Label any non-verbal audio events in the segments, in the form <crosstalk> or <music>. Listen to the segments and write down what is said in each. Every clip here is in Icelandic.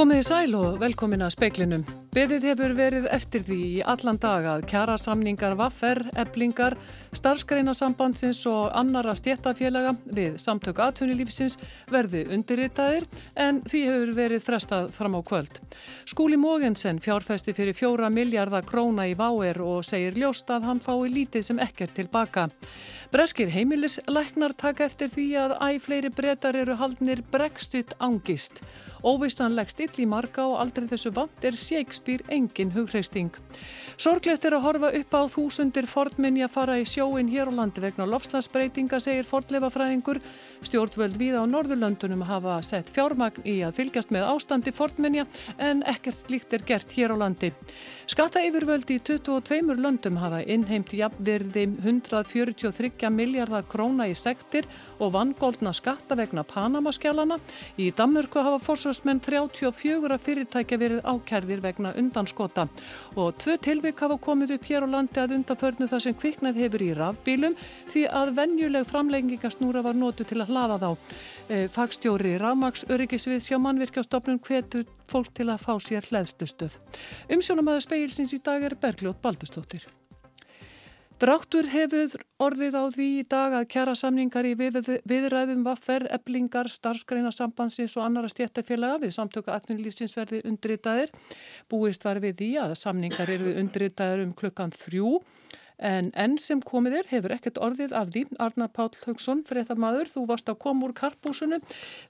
Komið í sæl og velkomin að speiklinum. Beðið hefur verið eftir því í allan dag að kjara samningar vaffer, eblingar, starfskreinasambandsins og annara stjættafélaga við samtöku atvinnulífsins verði undirritaðir en því hefur verið frestað fram á kvöld. Skúli Mógensen fjárfesti fyrir fjóra miljardar króna í váer og segir ljóst að hann fái lítið sem ekkert tilbaka. Breskir heimilisleiknar taka eftir því að æg fleiri breytar eru haldnir brexit angist. Óvissanleg still í marga og aldrei þessu vant er Shakespeare engin hugreisting. Sorglegt er að horfa upp á þúsundir fordminni að fara í sjóin hér á landi vegna lofslagsbreytinga, segir fordleifafræðingur. Stjórnvöld við á Norðurlöndunum hafa sett fjármagn í að fylgjast með ástandi fordminja en ekkert slíkt er gert hér á landi. Skatta yfirvöld í 22 löndum hafa innheimt jafnverði 143 miljardar króna í sektir og vangóldna skatta vegna Panamaskjálana. Í Danmörku hafa fórsvarsmenn 34 fyrirtækja verið ákærðir vegna undanskota og tvö tilvik hafa komið upp hér á landi að undanförnu þar sem kviknað hefur í rafbílum því að venjuleg framlengingasnúra var nótu til að hlaða þá. Fagstjóri Rafmaks Öryggisvið sjá mannvirkjastofnun hvetur fólk til að fá sér hleðslustöð. Umsjónamaður speilsins í dag er Bergljót Baldustóttir. Dráttur hefur orðið á því í dag að kjara samningar í við, viðræðum vaffer, eblingar, starfskreina sambandsins og annara stjættafélaga við samtöku atvinnulífsins verði undritaðir. Búist var við því að samningar eru undritaðir um klukkan þrjú en enn sem komið er hefur ekkert orðið af því. Arna Páll Haugsson, fréttamaður, þú varst að koma úr karpúsinu.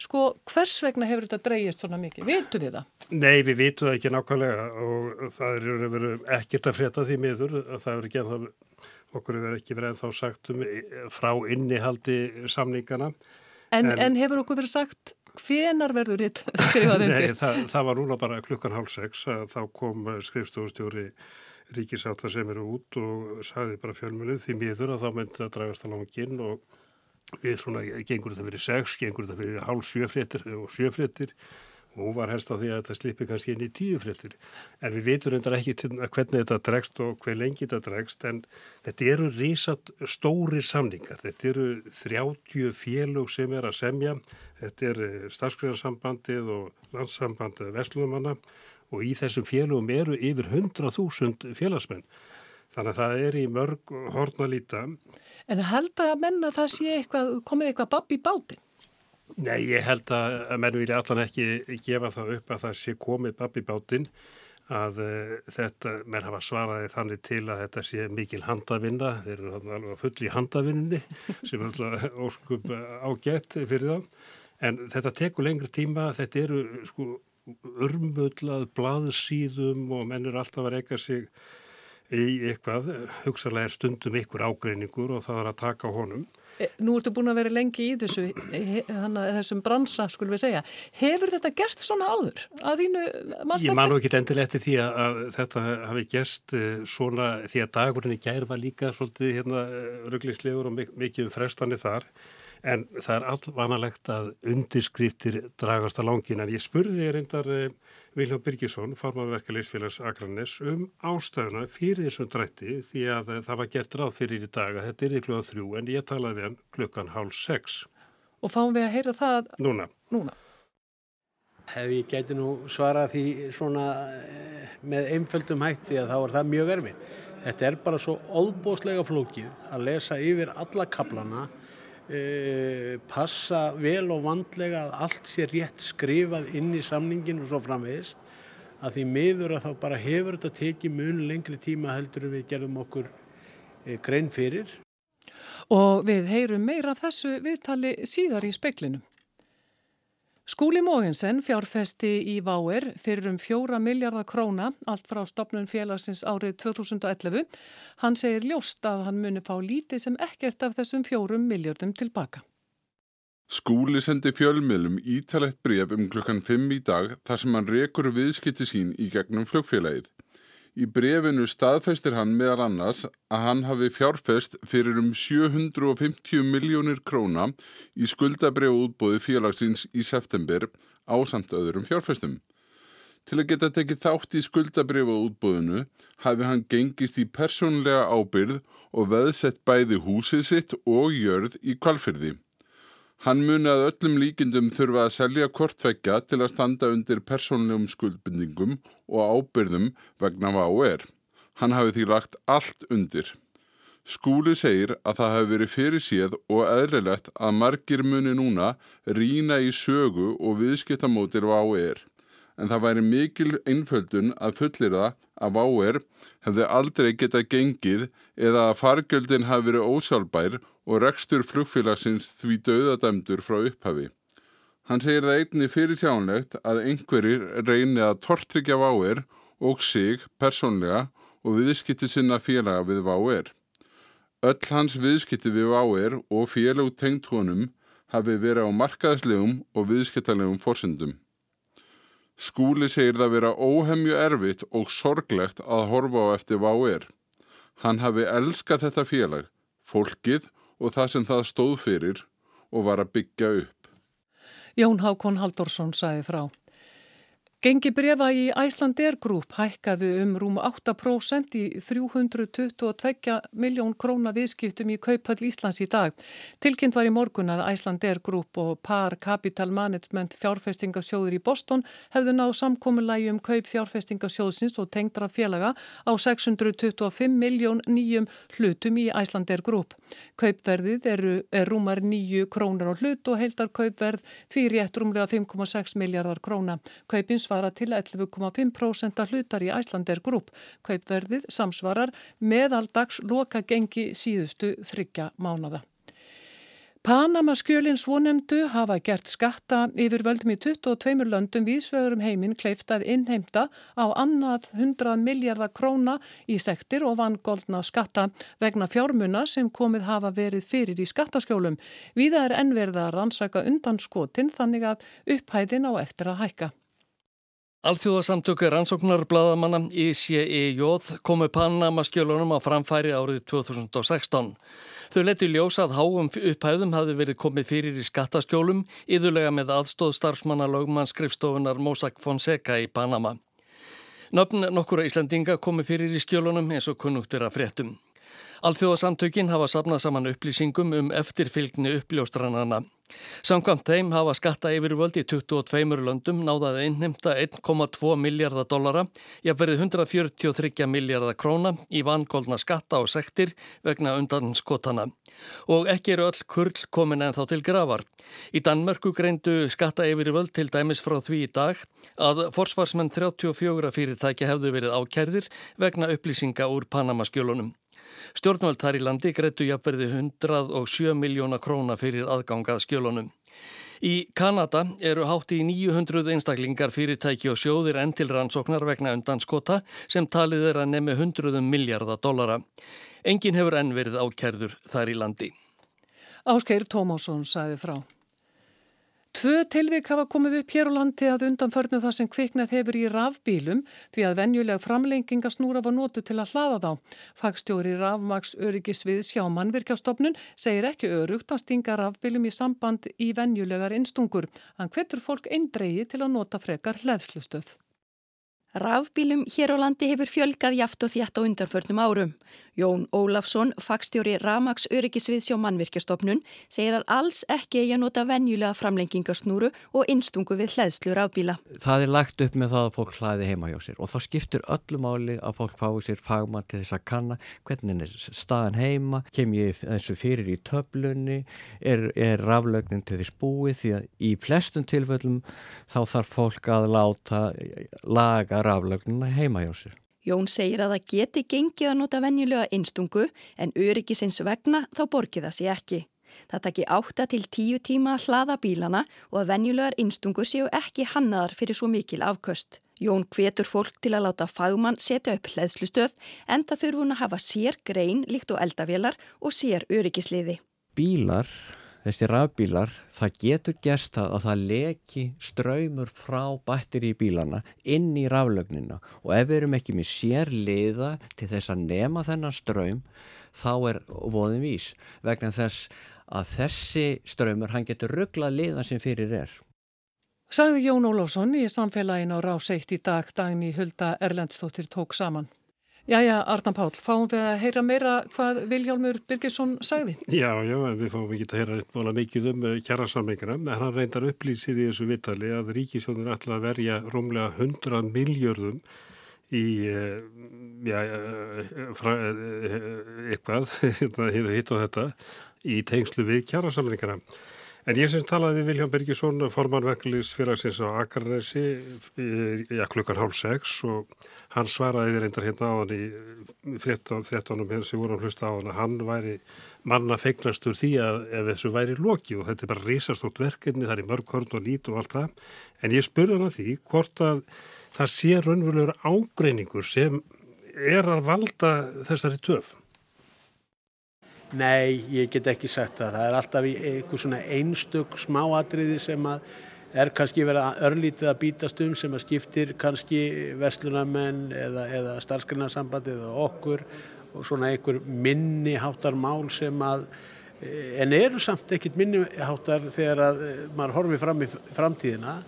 Sko hvers vegna hefur þetta dreyjist svona mikið? Vitu við það? Nei, við vitum það ekki nákvæmlega og það er ekkert að frétta því miður. Að það okkur hefur ekki verið ennþá sagt um frá innihaldi samningana. En, en, en hefur okkur verið sagt hvenar verður þetta <laughs> skrifað undir? Nei, það, það var núna bara klukkan hálf sex að þá kom skrifstofustjóri ríkisáta sem eru út og sagði bara fjölmjölið því miður að þá myndi það dragast að langin og við svona gengur þetta fyrir sex, gengur þetta fyrir hálf sjöfréttir og sjöfréttir og hún var helst á því að þetta slippi kannski inn í tíu fréttir. En við veitum reyndar ekki hvernig þetta dregst og hver lengi þetta dregst en þetta eru rísat stóri samningar. Þetta eru 30 félög sem er að semja. Þetta er starfskræðarsambandið og landssambandið Veslunumanna og í þessum félögum eru yfir 100.000 félagsmenn. Þannig að það er í mörg horn að líta. En held að menna það sé eitthvað, komið eitthvað babb í bátinn? Nei, ég held að menn vilja allan ekki gefa það upp að það sé komið babbi bátinn að uh, þetta, menn hafa svaraði þannig til að þetta sé mikil handavinna, þeir eru alveg full í handavinninni <laughs> sem er alltaf óskup ágætt fyrir þá, en þetta tekur lengri tíma, þetta eru sko urmullað blaðsíðum og menn eru alltaf að reyka sig í eitthvað, hugsalega er stundum ykkur ágreiningur og það er að taka honum. Eh, nú ertu búin að vera lengi í þessu, þessum bransa, skulum við segja. Hefur þetta gerst svona áður? Þínu, ég man ekki endilega eftir því að, að þetta hafi gerst eh, svona því að dagurinn í gær var líka svolítið hérna, rugglíslegur og mikið um frestanir þar. En það er allvanalegt að undirskriftir dragast á langin. En ég spurði reyndar eh, Vilján Byrkisson, farmaverkefliðsfélags Akranes, um ástæðuna fyrir þessum drætti því að það var gert ráð fyrir í dag að þetta er í klukkan þrjú en ég talaði við hann klukkan hálf sex. Og fáum við að heyra það núna? Núna. Ef ég gæti nú svarað því svona eh, með einföldum hætti að þá er það mjög erfið. Þetta er bara svo óbóslega flókið að lesa yfir alla kaplana Uh, passa vel og vandlega að allt sé rétt skrifað inn í samningin og svo framvegis að því miður að þá bara hefur þetta tekið mun lengri tíma heldur við gerðum okkur uh, grein fyrir. Og við heyrum meira af þessu viðtali síðar í speklinum. Skúli Mógensen fjárfesti í Váer fyrir um fjóra miljardar króna allt frá stopnun félagsins árið 2011. Hann segir ljóst að hann muni fá lítið sem ekkert af þessum fjórum miljardum tilbaka. Skúli sendi fjölmiðlum ítalegt bref um klukkan 5 í dag þar sem hann rekur viðskipti sín í gegnum flugfélagið. Í brefinu staðfestir hann meðal annars að hann hafi fjárfest fyrir um 750 miljónir króna í skuldabregu útbóði félagsins í september á samt öðrum fjárfestum. Til að geta tekið þátt í skuldabregu útbóðinu hafi hann gengist í persónlega ábyrð og veðsett bæði húsið sitt og jörð í kvalfyrði. Hann muni að öllum líkindum þurfa að selja kortveggja til að standa undir persónlegum skuldbindingum og ábyrðum vegna VAU-R. Hann hafi því lagt allt undir. Skúli segir að það hafi verið fyrir séð og eðlilegt að margir muni núna rína í sögu og viðskiptamótir VAU-R en það væri mikil einföldun að fullir það að váer hefði aldrei getað gengið eða að fargjöldin hafi verið ósálbær og rekstur flugfélagsins því döðadæmdur frá upphafi. Hann segir það einni fyrir sjánlegt að einhverjir reyni að tortryggja váer og sig persónlega og viðskipti sinna félaga við váer. Öll hans viðskipti við váer og félag tengt honum hafi verið á markaðslegum og viðskiptalegum fórsendum. Skúli segir það vera óhemju erfitt og sorglegt að horfa á eftir váir. Hann hafi elskað þetta félag, fólkið og það sem það stóð fyrir og var að byggja upp. Jón Hákon Haldorsson sæði frá. Gengi brefa í Æslandeir Group hækkaðu um rúm 8% í 322 miljón króna viðskiptum í Kauphall Íslands í dag. Tilkynnt var í morgun að Æslandeir Group og Par Capital Management fjárfestingasjóður í Boston hefðu náð samkominlægi um kaup fjárfestingasjóðsins og tengdra félaga á 625 miljón nýjum hlutum í Æslandeir Group. Kaupverðið eru, er rúmar 9 krónur á hlut og heildar kaupverð því rétt rúmlega 5,6 miljardar króna. Kaupins svara til 11,5% hlutar í Æslander Group. Kaupverðið samsvarar meðaldags loka gengi síðustu þryggja mánada. Panama skjölinn svonemdu hafa gert skatta yfir völdum í 22 löndum vísvegurum heiminn kleiftað innheimta á annað 100 miljardar króna í sektir og vangoldna skatta vegna fjármuna sem komið hafa verið fyrir í skattaskjólum. Víða er ennverða að rannsaka undan skotin þannig að upphæðin á eftir að hækka. Alþjóðasamtöku rannsóknar bladamanna ICEJ komu Panama skjölunum á framfæri árið 2016. Þau letu ljósa að háum upphæðum hafi verið komið fyrir í skattaskjólum, yðurlega með aðstóð starfsmanna lögmann skrifstofunar Mossack Fonseca í Panama. Nöfn nokkura Íslandinga komi fyrir í skjölunum eins og kunnugtir af fréttum. Alþjóðasamtökin hafa sapnað saman upplýsingum um eftirfylgni uppljóstranana. Samkvæmt þeim hafa skatta yfirvöld í 22 löndum náðaði einnimta 1,2 miljardar dollara, ég verið 143 miljardar króna í vangólna skatta og sektir vegna undan skotana. Og ekki eru öll kurl komin en þá til gravar. Í Danmörku greindu skatta yfirvöld til dæmis frá því í dag að forsvarsmenn 34 fyrirtæki hefðu verið ákærðir vegna upplýsinga úr Panamaskjölunum. Stjórnvöld þar í landi greitu jafnverði 107 miljóna króna fyrir aðgangað skjölunum. Í Kanada eru hátt í 900 einstaklingar fyrirtæki og sjóðir enn til rannsóknar vegna undanskota sem talið er að nemi 100 miljardar dollara. Engin hefur enn verið ákærður þar í landi. Áskeir Tómásson sæði frá. Tvö tilvik hafa komið upp hér á landi að undanförnu það sem kviknað hefur í rafbílum því að venjuleg framlengingasnúra var nótu til að hlaða þá. Fagstjóri rafmaks öryggis við sjá mannvirkjastofnun segir ekki örugt að stinga rafbílum í samband í venjulegar einstungur. Hann hvetur fólk eindreiði til að nota frekar hleðslustöð. Rafbílum hér á landi hefur fjölgað jaft og þjætt á undanförnum árum. Jón Ólafsson, fagstjóri Ramags öryggisvið sjá mannvirkjastofnun, segir að alls ekki eigi að nota venjulega framlengingarsnúru og innstungu við hlæðslu rafbíla. Það er lagt upp með það að fólk hlæði heima hjá sér og þá skiptur öllu máli að fólk fái sér fagmann til þess að kanna hvernig er staðan heima, kem ég þessu fyrir í töflunni, er, er raflögnin til þess búið því að í flestum tilfellum þá þarf fólk að láta laga raflögnina heima hjá sér. Jón segir að það geti gengið að nota venjulega einstungu en öryggisins vegna þá borgið það sér ekki. Það taki átta til tíu tíma að hlaða bílana og að venjulegar einstungu séu ekki hannaðar fyrir svo mikil afköst. Jón hvetur fólk til að láta fagmann setja upp hlæðslustöð en það þurfun að hafa sér grein líkt og eldavélar og sér öryggisliði. Bílar þessi rafbílar, það getur gerst það að það leki ströymur frá batteri í bílana inn í raflögnina og ef við erum ekki með sér liða til þess að nema þennan ströym þá er voðin vís vegna þess að þessi ströymur hann getur rugglað liðan sem fyrir er. Sagði Jón Ólafsson í samfélagin á Ráseitt í dag dagni Hulda Erlendstóttir tók saman. Jæja, Arnan Pál, fáum við að heyra meira hvað Viljálmur Birgesson sagði? Já, já, við fáum ekki að heyra eitthvað mikið um eh, kjærasamleikina, en hann reyndar upplýsir í þessu vitali að Ríkisjónur ætla að verja rómlega 100 miljörðum í eh, já, eh, fra, eitthvað, <laughs> hérna, hitt og þetta, í tengslu við kjærasamleikina. En ég syns talaði við Vilján Birgisson, formanverklis fyrarsins á Akarnesi, já, klukkan hálf sex og hann svaraði þér reyndar hérna á hann í fréttanum hér sem voru að hlusta á hann að hann væri manna feignastur því að þessu væri loki og þetta er bara risastótt verkefni, það er mörg hörn og lít og allt það. En ég spurði hann að því hvort að það sé raunverulegur ágreiningur sem er að valda þessari töf. Nei, ég get ekki sagt það. Það er alltaf einhver svona einstök smáatriði sem er kannski verið að örlítið að bítast um sem að skiptir kannski vestlunamenn eða, eða starfsgrunarsambandi eða okkur og svona einhver minniháttar mál sem að en eru samt ekkit minniháttar þegar að maður horfið fram í framtíðina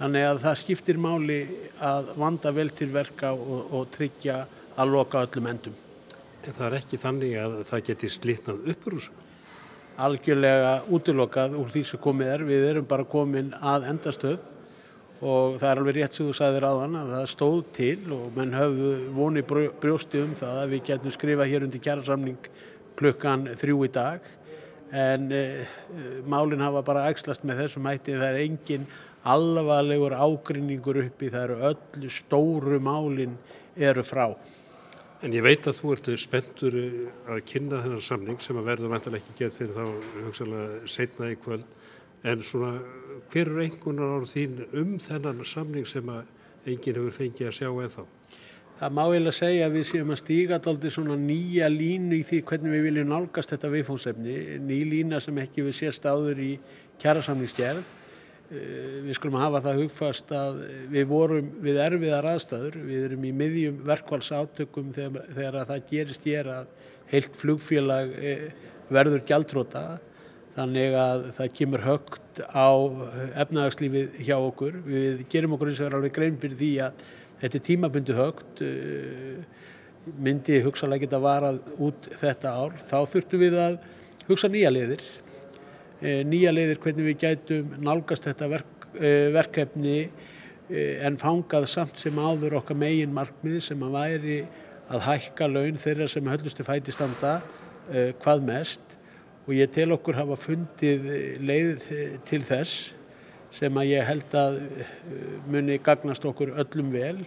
þannig að það skiptir máli að vanda vel til verka og, og tryggja að loka öllum endum. Það er ekki þannig að það geti slitnað þessu? Algjörlega útilokað úr því sem komið er. Við erum bara komin að endastöð og það er alveg rétt sem þú sagðir aðan að það stóð til og menn höfðu vonið brjósti um það að við getum skrifað hér undir kjærasamning klukkan þrjú í dag en e, málinn hafa bara ægslast með þessum hætti það er engin alvarlegur ágrinningur uppi það eru öllu stóru málinn eru frá. En ég veit að þú ert spenntur eh, að kynna þennan samning sem að verður vantilega ekki gett fyrir þá hugsalega setna í kvöld. En svona, hver er einhvernar árið þín um þennan samning sem að enginn hefur fengið að sjá ennþá? Það má eiginlega segja að við séum að stíga aldrei svona nýja línu í því hvernig við viljum nálgast þetta viðfónsefni. Ný lína sem ekki við sést áður í kjærasamningsgerð við skulum hafa það hugfast að við vorum við erfiðar aðstæður, við erum í miðjum verkvælsátökum þegar, þegar það gerist hér að heilt flugfélag eh, verður gjaldróta þannig að það kemur högt á efnagslífið hjá okkur. Við gerum okkur eins og er alveg grein fyrir því að þetta er tímabundu högt, eh, myndi hugsalega geta varað út þetta ár. Þá þurftum við að hugsa nýja liðir Eh, nýja leiðir hvernig við gætum nálgast þetta verk, eh, verkefni eh, en fangað samt sem áður okkar megin markmið sem að væri að hækka laun þeirra sem höllustu fæti standa hvað mest. Og ég tel okkur hafa fundið leið til þess sem að ég held að muni gagnast okkur öllum vel.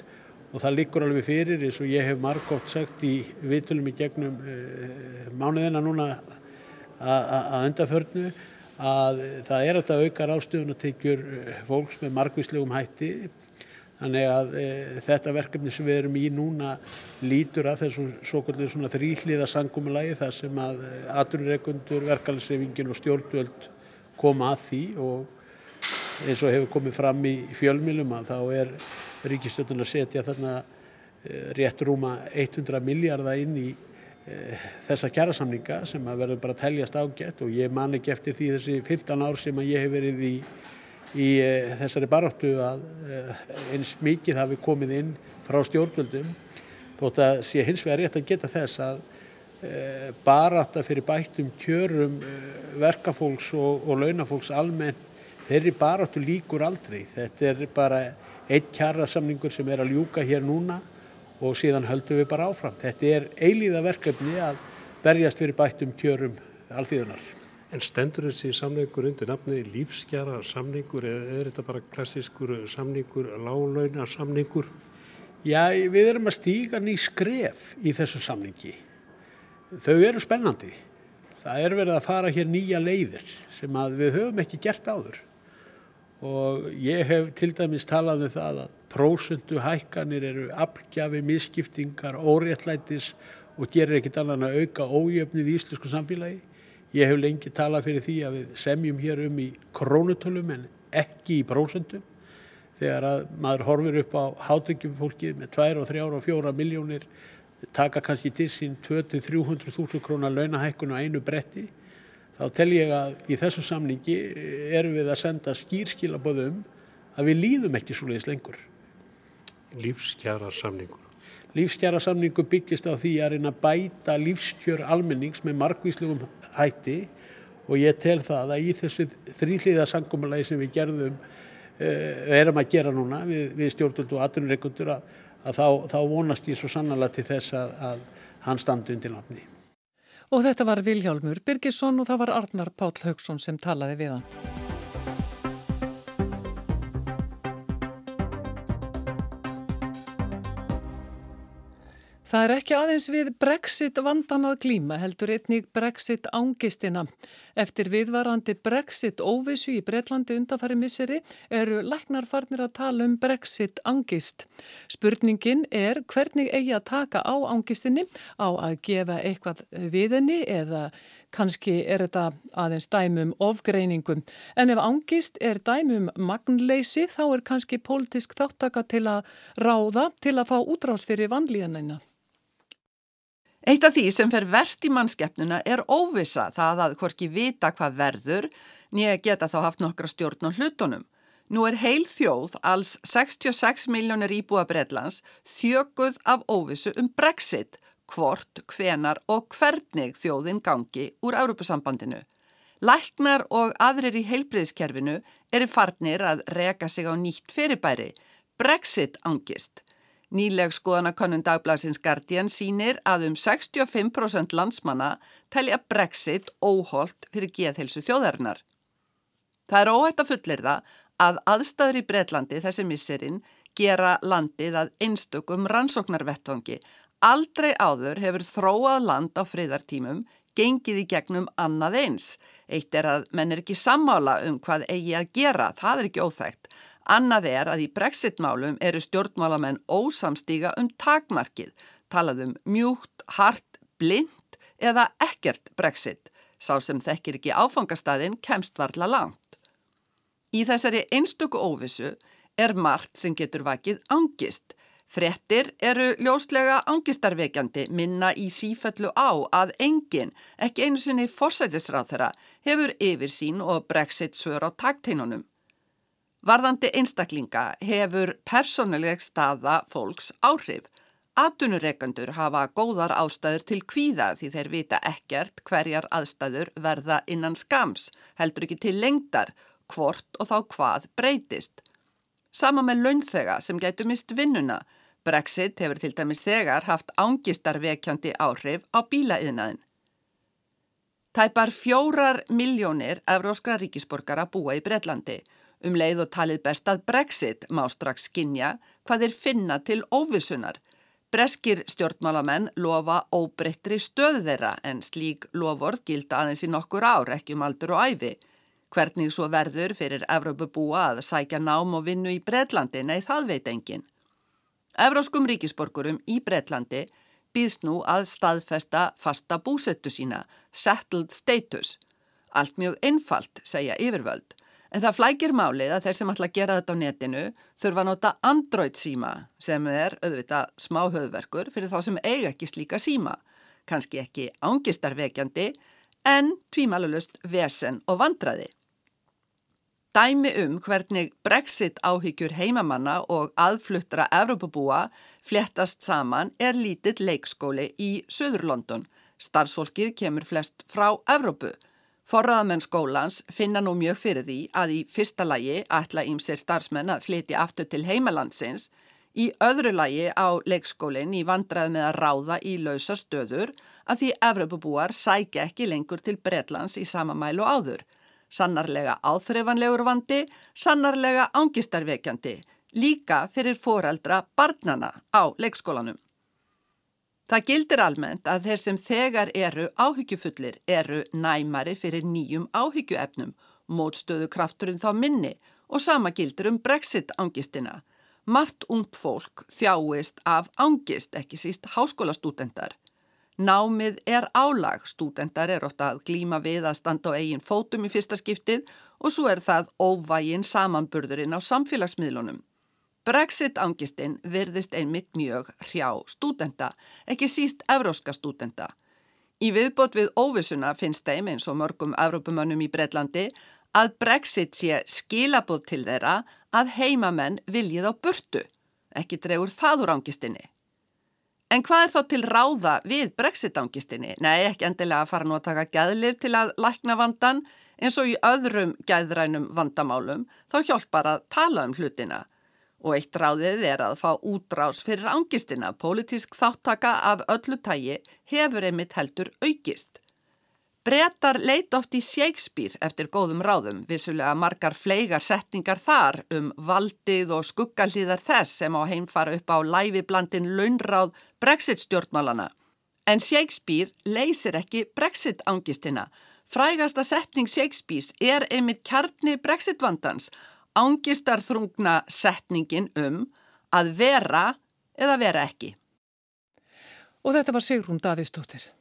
Og það líkur alveg fyrir eins og ég hef margótt sagt í vitulum í gegnum mánuðina núna að undarförnu að það er að auka ráðstöfunartekjur eh, fólks með margvíslegum hætti. Þannig að e, þetta verkefni sem við erum í núna lítur að þessu svo kallur svona þrýhliða sangumulagi þar sem að eh, aturreikundur, verkefnisreifingin og stjórnvöld koma að því og eins og hefur komið fram í fjölmilum að þá er ríkistjórnum að setja þarna rétt rúma 100 miljardar inn í þessa kjærasamninga sem að verður bara að teljast ágætt og ég man ekki eftir því þessi 15 ár sem að ég hef verið í, í e, þessari baráttu að e, eins mikið hafi komið inn frá stjórnvöldum. Þótt að sé hins vegar rétt að geta þess að barátta fyrir bættum kjörum verkafólks og, og launafólks almennt þeirri baráttu líkur aldrei. Þetta er bara eitt kjærasamningur sem er að ljúka hér núna og síðan höldum við bara áfram. Þetta er eilíða verkefni að berjast fyrir bættum kjörum alþýðunar. En stendur þessi samningur undir nafni lífskjara samningur eða er þetta bara klassískur samningur, lálauna samningur? Já, við erum að stíga ný skref í þessu samningi. Þau eru spennandi. Það er verið að fara hér nýja leiðir sem við höfum ekki gert áður og ég hef til dæmis talað um það að prósundu hækkanir eru afgjafi, misskiptingar, óréttlætis og gerir ekkit annan að auka ójöfnið í íslensku samfélagi. Ég hef lengi talað fyrir því að við semjum hér um í krónutölum en ekki í prósundum þegar að maður horfir upp á hátökjum fólkið með 2 og 3 og 4 miljónir taka kannski til sín 200-300.000 krónar launahækkun á einu bretti þá tel ég að í þessu samningi erum við að senda skýrskilaböðum að við líðum ekki svo leiðis lengur. Lífskjara samningur? lífskjara samningu byggist á því að reyna að bæta lífskjör almennings með margvíslegum hætti og ég tel það að í þessu þrýliða sangumulagi sem við gerðum uh, erum að gera núna við, við stjórnvöld og atvinnureikundur að, að þá, þá vonast ég svo sannlega til þess að, að hann standi undir nafni. Og þetta var Viljálmur Birgisson og það var Arnar Páll Haugsson sem talaði við hann. Það er ekki aðeins við Brexit vandan að glíma heldur einnig Brexit ángistina. Eftir viðvarandi Brexit óvissu í Breitlandi undanfæri misseri eru læknarfarnir að tala um Brexit ángist. Spurningin er hvernig eigi að taka á ángistinni á að gefa eitthvað við henni eða kannski er þetta aðeins dæmum ofgreiningum. En ef ángist er dæmum magnleysi þá er kannski pólitisk þáttaka til að ráða til að fá útrás fyrir vanlíðanæna. Eitt af því sem fer verst í mannskeppnuna er óvisa það að hvorki vita hvað verður nýja geta þá haft nokkra stjórn á hlutunum. Nú er heil þjóð, alls 66 miljónir íbúa Breitlands, þjöguð af óvisu um Brexit, hvort, hvenar og hvernig þjóðin gangi úr Európusambandinu. Læknar og aðrir í heilbriðskerfinu eru farnir að reka sig á nýtt fyrirbæri, Brexit angist. Nýleg skoðanakönnun dagblagsins Guardian sínir að um 65% landsmanna telja Brexit óholt fyrir geðhelsu þjóðarinnar. Það er óhætt að fullir það að aðstæður í Breitlandi þessi misserinn gera landið að einstökum rannsóknarvettvangi. Aldrei áður hefur þróað land á friðartímum gengið í gegnum annað eins. Eitt er að menn er ekki sammála um hvað eigi að gera, það er ekki óþægt. Annað er að í brexit-málum eru stjórnmálamenn ósamstíga um takmarkið, talað um mjúkt, hart, blind eða ekkert brexit, sá sem þekkir ekki áfangastæðin kemst varla langt. Í þessari einstöku óvissu er margt sem getur vakið angist. Frettir eru ljóslega angistarvekjandi minna í sífellu á að enginn, ekki einu sinni fórsætisráð þeirra, hefur yfir sín og brexit svör á takteinunum. Varðandi einstaklinga hefur persónuleg staða fólks áhrif. Atunureikandur hafa góðar ástæður til kvíða því þeir vita ekkert hverjar aðstæður verða innan skams, heldur ekki til lengdar, hvort og þá hvað breytist. Sama með launþega sem getur mist vinnuna. Brexit hefur til dæmis þegar haft ángistarvekjandi áhrif á bílaðinaðin. Tæpar fjórar miljónir evróskra ríkisborgara búa í Breitlandi Um leið og talið best að Brexit má strax skinja hvað þeir finna til óvissunar. Breskir stjórnmálamenn lofa óbreyttri stöð þeirra en slík loford gilda aðeins í nokkur ár ekki um aldur og æfi. Hvernig svo verður fyrir Evrópu búa að sækja nám og vinnu í Breitlandi, nei það veit engin. Evróskum ríkisborgurum í Breitlandi býðst nú að staðfesta fasta búsettu sína, settled status. Allt mjög einfalt, segja yfirvöld. En það flækir málið að þeir sem ætla að gera þetta á netinu þurfa að nota Android síma sem er auðvitað smá höfverkur fyrir þá sem eiga ekki slíka síma. Kanski ekki ángistarvekjandi en tvímælulegst vesen og vandraði. Dæmi um hvernig brexit áhyggjur heimamanna og aðfluttra Evrópabúa flettast saman er lítill leikskóli í Suður London. Starfsfólkið kemur flest frá Evrópu. Forraðamenn skólans finna nú mjög fyrir því að í fyrsta lagi ætla ímser starfsmenn að flytja aftur til heimalandsins, í öðru lagi á leikskólinn í vandrað með að ráða í lausa stöður að því Evropabúar sækja ekki lengur til Bretlands í sama mælu áður. Sannarlega áþreifanlegur vandi, sannarlega ángistarvekjandi, líka fyrir foreldra barnana á leikskólanum. Það gildir almennt að þeir sem þegar eru áhyggjufullir eru næmari fyrir nýjum áhyggjuefnum, mótstöðu krafturinn þá minni og sama gildir um brexit-ángistina. Mart ungt fólk þjáist af ángist, ekki síst háskólastúdendar. Námið er álag, stúdendar er ofta að glíma við að standa á eigin fótum í fyrsta skiptið og svo er það óvægin samanburðurinn á samfélagsmiðlunum. Brexit-angistinn virðist einmitt mjög hrjá stúdenda, ekki síst evróska stúdenda. Í viðbót við óvissuna finnst þeim eins og mörgum evrópumönnum í Breitlandi að Brexit sé skilabóð til þeirra að heimamenn viljið á burtu, ekki dregur það úr angistinni. En hvað er þá til ráða við brexit-ángistinni? Nei, ekki endilega að fara nú að taka gæðlif til að lækna vandan eins og í öðrum gæðrænum vandamálum þá hjálpar að tala um hlutina. Og eitt ráðið er að fá útrás fyrir ángistina. Pólitísk þáttaka af öllu tægi hefur einmitt heldur aukist. Bretar leit oft í Shakespeare eftir góðum ráðum, vissulega margar fleigar setningar þar um valdið og skuggalíðar þess sem á heimfara upp á læfiblandin launráð Brexit stjórnmálana. En Shakespeare leysir ekki Brexit ángistina. Frægasta setning Shakespeares er einmitt kjarni Brexit vandans ángistarþrungna setningin um að vera eða vera ekki. Og þetta var Sigrún Davíðstóttir.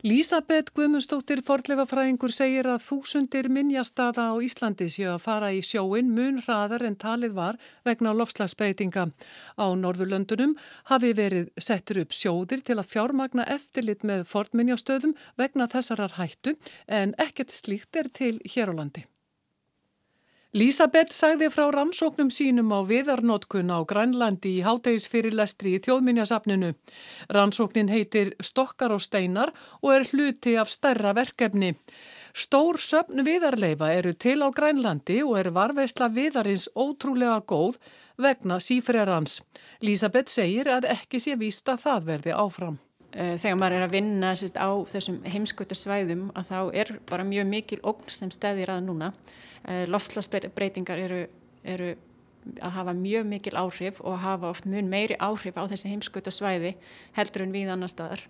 Lísabeth Guðmundsdóttir forleifafræðingur segir að þúsundir minnjastada á Íslandi séu að fara í sjóin mun hraðar en talið var vegna lofslagsbreytinga. Á Norðurlöndunum hafi verið settur upp sjóðir til að fjármagna eftirlit með fornminnjastöðum vegna þessarar hættu en ekkert slíkt er til hér á landi. Lísabeth sagði frá rannsóknum sínum á viðarnótkun á Grænlandi í hátegisfyrirlestri í þjóðminjasafninu. Rannsóknin heitir Stokkar og steinar og er hluti af stærra verkefni. Stór söfn viðarleifa eru til á Grænlandi og er varveisla viðarins ótrúlega góð vegna sífrerans. Lísabeth segir að ekki sé vísta það verði áfram. Eh, þegar maður er að vinna sérst, á þessum heimskutu svæðum að þá er bara mjög mikil ógn sem stæðir að núna. Eh, Lofslagsbreytingar eru, eru að hafa mjög mikil áhrif og hafa oft mjög meiri áhrif á þessi heimskutu svæði heldur en við annar staðar.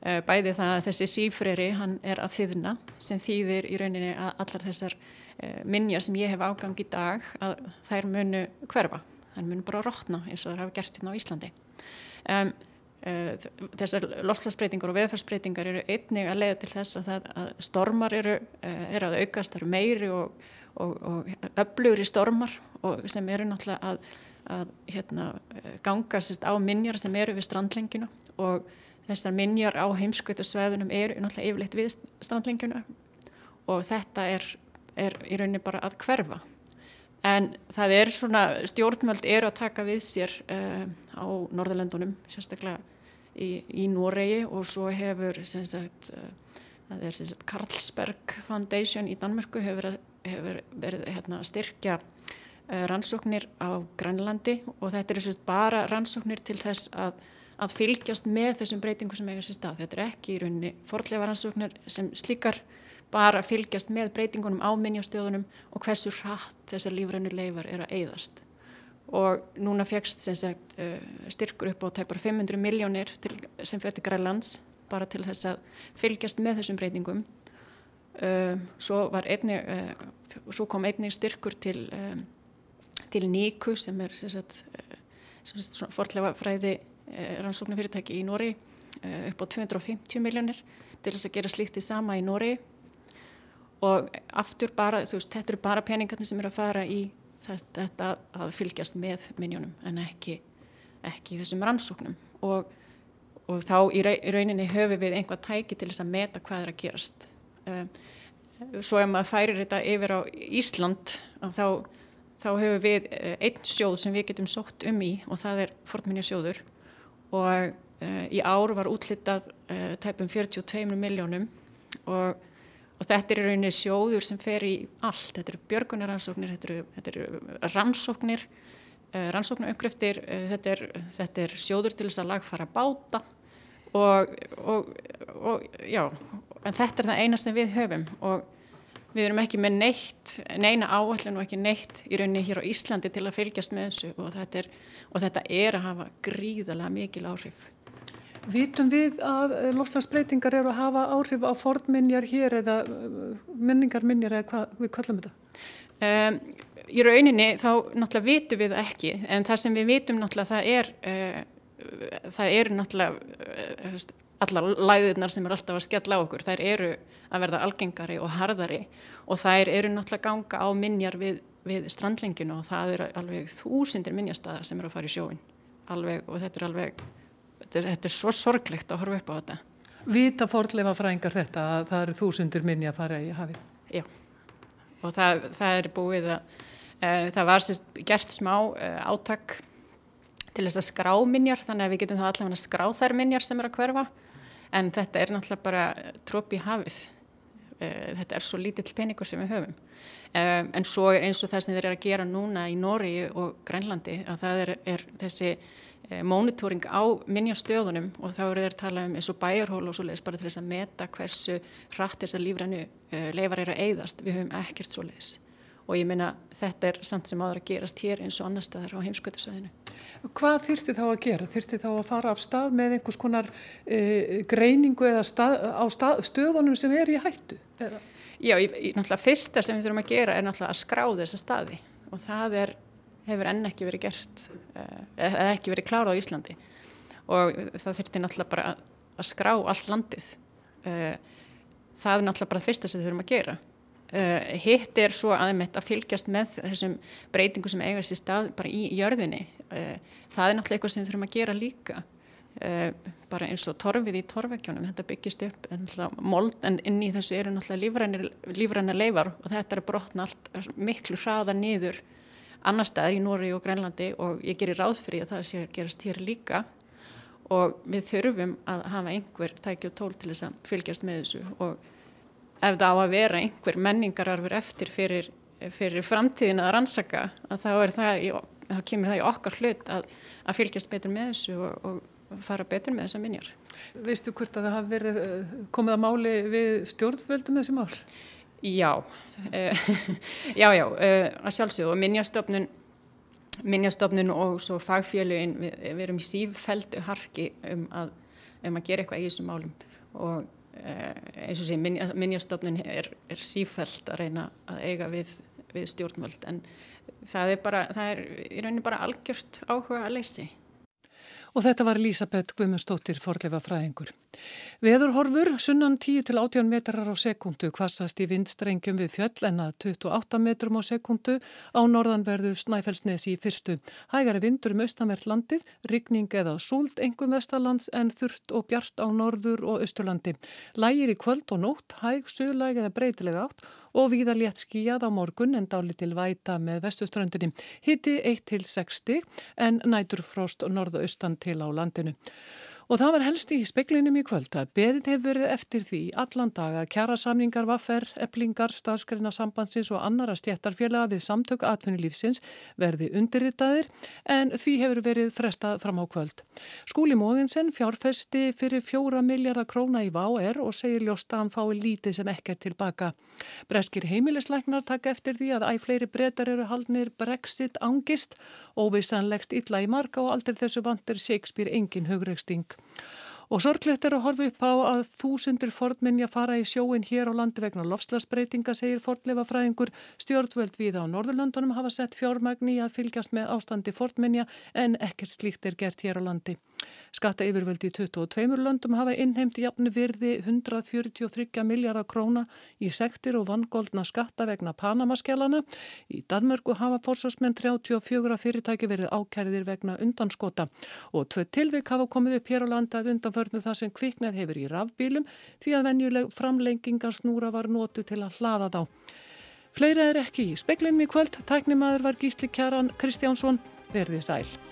Eh, bæði það að þessi sífreri hann er að þýðna sem þýðir í rauninni að allar þessar eh, minjar sem ég hef ágang í dag að þær munu hverfa. Þær munu bara rótna eins og þær hafa gert hérna á Íslandi. Um, þessar lofslagsbreytingar og veðfarsbreytingar eru einnig að leiða til þess að, að stormar eru, eru að aukast, eru meiri og og, og öflugur í stormar og sem eru náttúrulega að, að hérna, ganga sérst, á minjar sem eru við strandlenginu og þessar minjar á heimskautasveðunum eru náttúrulega yfirleitt við strandlenginu og þetta er, er í rauninni bara að hverfa. En það er svona, stjórnmöld eru að taka við sér uh, á Norðurlöndunum, sérstaklega í, í Noregi og svo hefur, sagt, uh, það er Carlsberg Foundation í Danmörku hefur hefur verið hérna, styrkja uh, rannsóknir á Grænlandi og þetta er bara rannsóknir til þess að, að fylgjast með þessum breytingum sem eiga sér stað. Þetta er ekki í rauninni forðlega rannsóknir sem slíkar bara fylgjast með breytingunum á minjastöðunum og hversu hratt þessar lífrænu leifar er að eigðast. Og núna fegst sagt, uh, styrkur upp á tæpar 500 miljónir sem fyrir til Grænlands bara til þess að fylgjast með þessum breytingum svo, einnig, uh, svo kom einnig styrkur til, um, til Níku sem er uh, forðlega fræði rannsóknarfyrirtæki í Nóri upp á 250 miljónir til þess að gera slíktið sama í Nóri og aftur bara, þú veist, þetta eru bara peningarnir sem eru að fara í þetta að fylgjast með minjónum en ekki, ekki þessum rannsóknum. Og, og þá í rauninni höfum við einhvað tæki til þess að meta hvað er að gerast. Eh, svo ef maður færir þetta yfir á Ísland þá, þá hefur við eh, einn sjóð sem við getum sótt um í og það er fornminja sjóður og uh, í ár var útlitað tæpum 42 miljónum og, og þetta er rauninni sjóður sem fer í allt, þetta eru björgunaransóknir, þetta eru, eru rannsóknir, rannsóknarauppgreftir, þetta, þetta er sjóður til þess að lagfara báta og, og, og já, en þetta er það eina sem við höfum og við erum ekki með neitt, neina áallin og ekki neitt í rauninni hér á Íslandi til að fylgjast með þessu og þetta er, og þetta er að hafa gríðalega mikil áhrif. Vitum við að lofslagsbreytingar eru að hafa áhrif á fornminjar hér eða minningarminjar eða hvað við kallum þetta? Um, í rauninni þá náttúrulega vitum við ekki en það sem við vitum náttúrulega það er uh, það eru náttúrulega uh, allar læðirnar sem er alltaf að skella á okkur, þær eru að verða algengari og harðari og þær eru náttúrulega ganga á minjar við, við strandlinginu og það eru alveg þúsindir minjastæðar sem eru að fara í sjóin alveg, og þetta er alveg, þetta er, þetta er svo sorglegt að horfa upp á þetta. Vita fórlefa fræðingar þetta að það eru þúsindir minja að fara í hafið? Já, og það, það er búið að uh, það var sérst gert smá uh, átak til þess að skrá minjar þannig að við getum þá allavega að skrá þær minjar sem er að hverfa en þetta er náttúrulega bara tróp í hafið. Uh, þetta er svo lítill peningur sem við höfum. En svo er eins og það sem þeir eru að gera núna í Nóri og Grænlandi að það er, er þessi monitoring á minjastöðunum og þá eru þeir að tala um eins og bæjarhól og svo leiðis bara til þess að meta hversu hratt þess að lífrænu leifar eru að eigðast, við höfum ekkert svo leiðis og ég minna þetta er samt sem áður að gerast hér eins og annar staðar á heimskvöldasöðinu. Hvað þyrti þá að gera? Þyrti þá að fara af stað með einhvers konar e, greiningu eða stað, á stað, stöðunum sem er í hættu? Eða? Já, ég, ég, náttúrulega fyrsta sem við þurfum að gera er náttúrulega að skrá þessa staði og það er, hefur enn ekki verið gert eða ekki verið klárað á Íslandi og það þurfti náttúrulega bara að, að skrá allt landið. Eh, það er náttúrulega bara það fyrsta sem við þurfum að gera Uh, hitt er svo aðeins að fylgjast með þessum breytingu sem eiga sér stað bara í jörðinni. Uh, það er náttúrulega eitthvað sem við þurfum að gera líka. Uh, bara eins og torfið í torfekjónum þetta byggist upp mold, en inn í þessu eru náttúrulega lífræna leifar og þetta er brotna allt miklu hraða niður annar staðar í Nóri og Grænlandi og ég gerir ráð fyrir að það sé að gerast hér líka. Og við þurfum að hafa einhver tæki og tól til þess að fylgjast með þessu og ef það á að vera einhver menningararfur eftir fyrir, fyrir framtíðin að rannsaka að þá, það í, þá kemur það í okkar hlut að, að fylgjast betur með þessu og, og fara betur með þessa minjar. Veistu hvort að það hafi verið eh, komið að máli við stjórnvöldum þessi mál? Já, uh, <laughs> já, já, uh, að sjálfsögðu og minjastofnun minjastofnun og svo fagfélugin við, við erum í sífældu harki um að, um að gera eitthvað í þessum málum og Eh, eins og sé minnjastofnun er, er sífælt að reyna að eiga við, við stjórnvöld en það er bara, það er í rauninni bara algjört áhuga að leysi. Og þetta var Elisabeth Guðmundsdóttir forleifa fræðingur. Veðurhorfur sunnan 10-18 metrar á sekundu kvassast í vindstrengjum við fjöll en að 28 metrum á sekundu á norðanverðu Snæfellsnes í fyrstu. Hægari vindur um austanvert landið, rigning eða súld engum vestalands en þurft og bjart á norður og austurlandi. Lægir í kvöld og nótt, hæg, suðlæg eða breytilega átt og víða létt skíjað á morgun en dáli til væta með vestuströndinni. Hitti 1-60 en nætur frost norðaustan til á landinu. Og það var helst í speklinum í kvöld að beðin hefur verið eftir því allan dag að kjara samningar, vaffer, eplingar, starfskreina sambandsins og annara stjættarfélaga við samtök atvinnulífsins verði undirritaðir en því hefur verið frestað fram á kvöld. Skúli Mógensen fjárfesti fyrir fjóra miljardar króna í VAR og segir ljóst að hann fái lítið sem ekkert tilbaka. Breskir heimilisleiknar taka eftir því að æg fleiri breytar eru haldnir Brexit angist, óvissanlegst illa í marka og aldrei þessu vandir Shakespeare engin hugreiksting. Og sorglegt er að horfa upp á að þúsundur fornminja fara í sjóin hér á landi vegna lofslagsbreytinga, segir fornleifafræðingur. Stjórnvöld við á Norðurlöndunum hafa sett fjármagn í að fylgjast með ástandi fornminja en ekkert slíkt er gert hér á landi. Skatta yfirvöldi í 22 löndum hafa innheimti jafnu virði 143 miljardar króna í sektir og vangoldna skatta vegna Panamaskjálana. Í Danmörgu hafa fórsvarsmenn 34 fyrirtæki verið ákærðir vegna undanskota og tvö tilvik hafa komið upp hér á landa að undanförnu það sem kviknað hefur í rafbílum því að venjuleg framlengingarsnúra var nótu til að hlaða þá. Fleira er ekki í speklinum í kvöld. Tæknimaður var Gísli Kjaran Kristjánsson. Verðið sæl.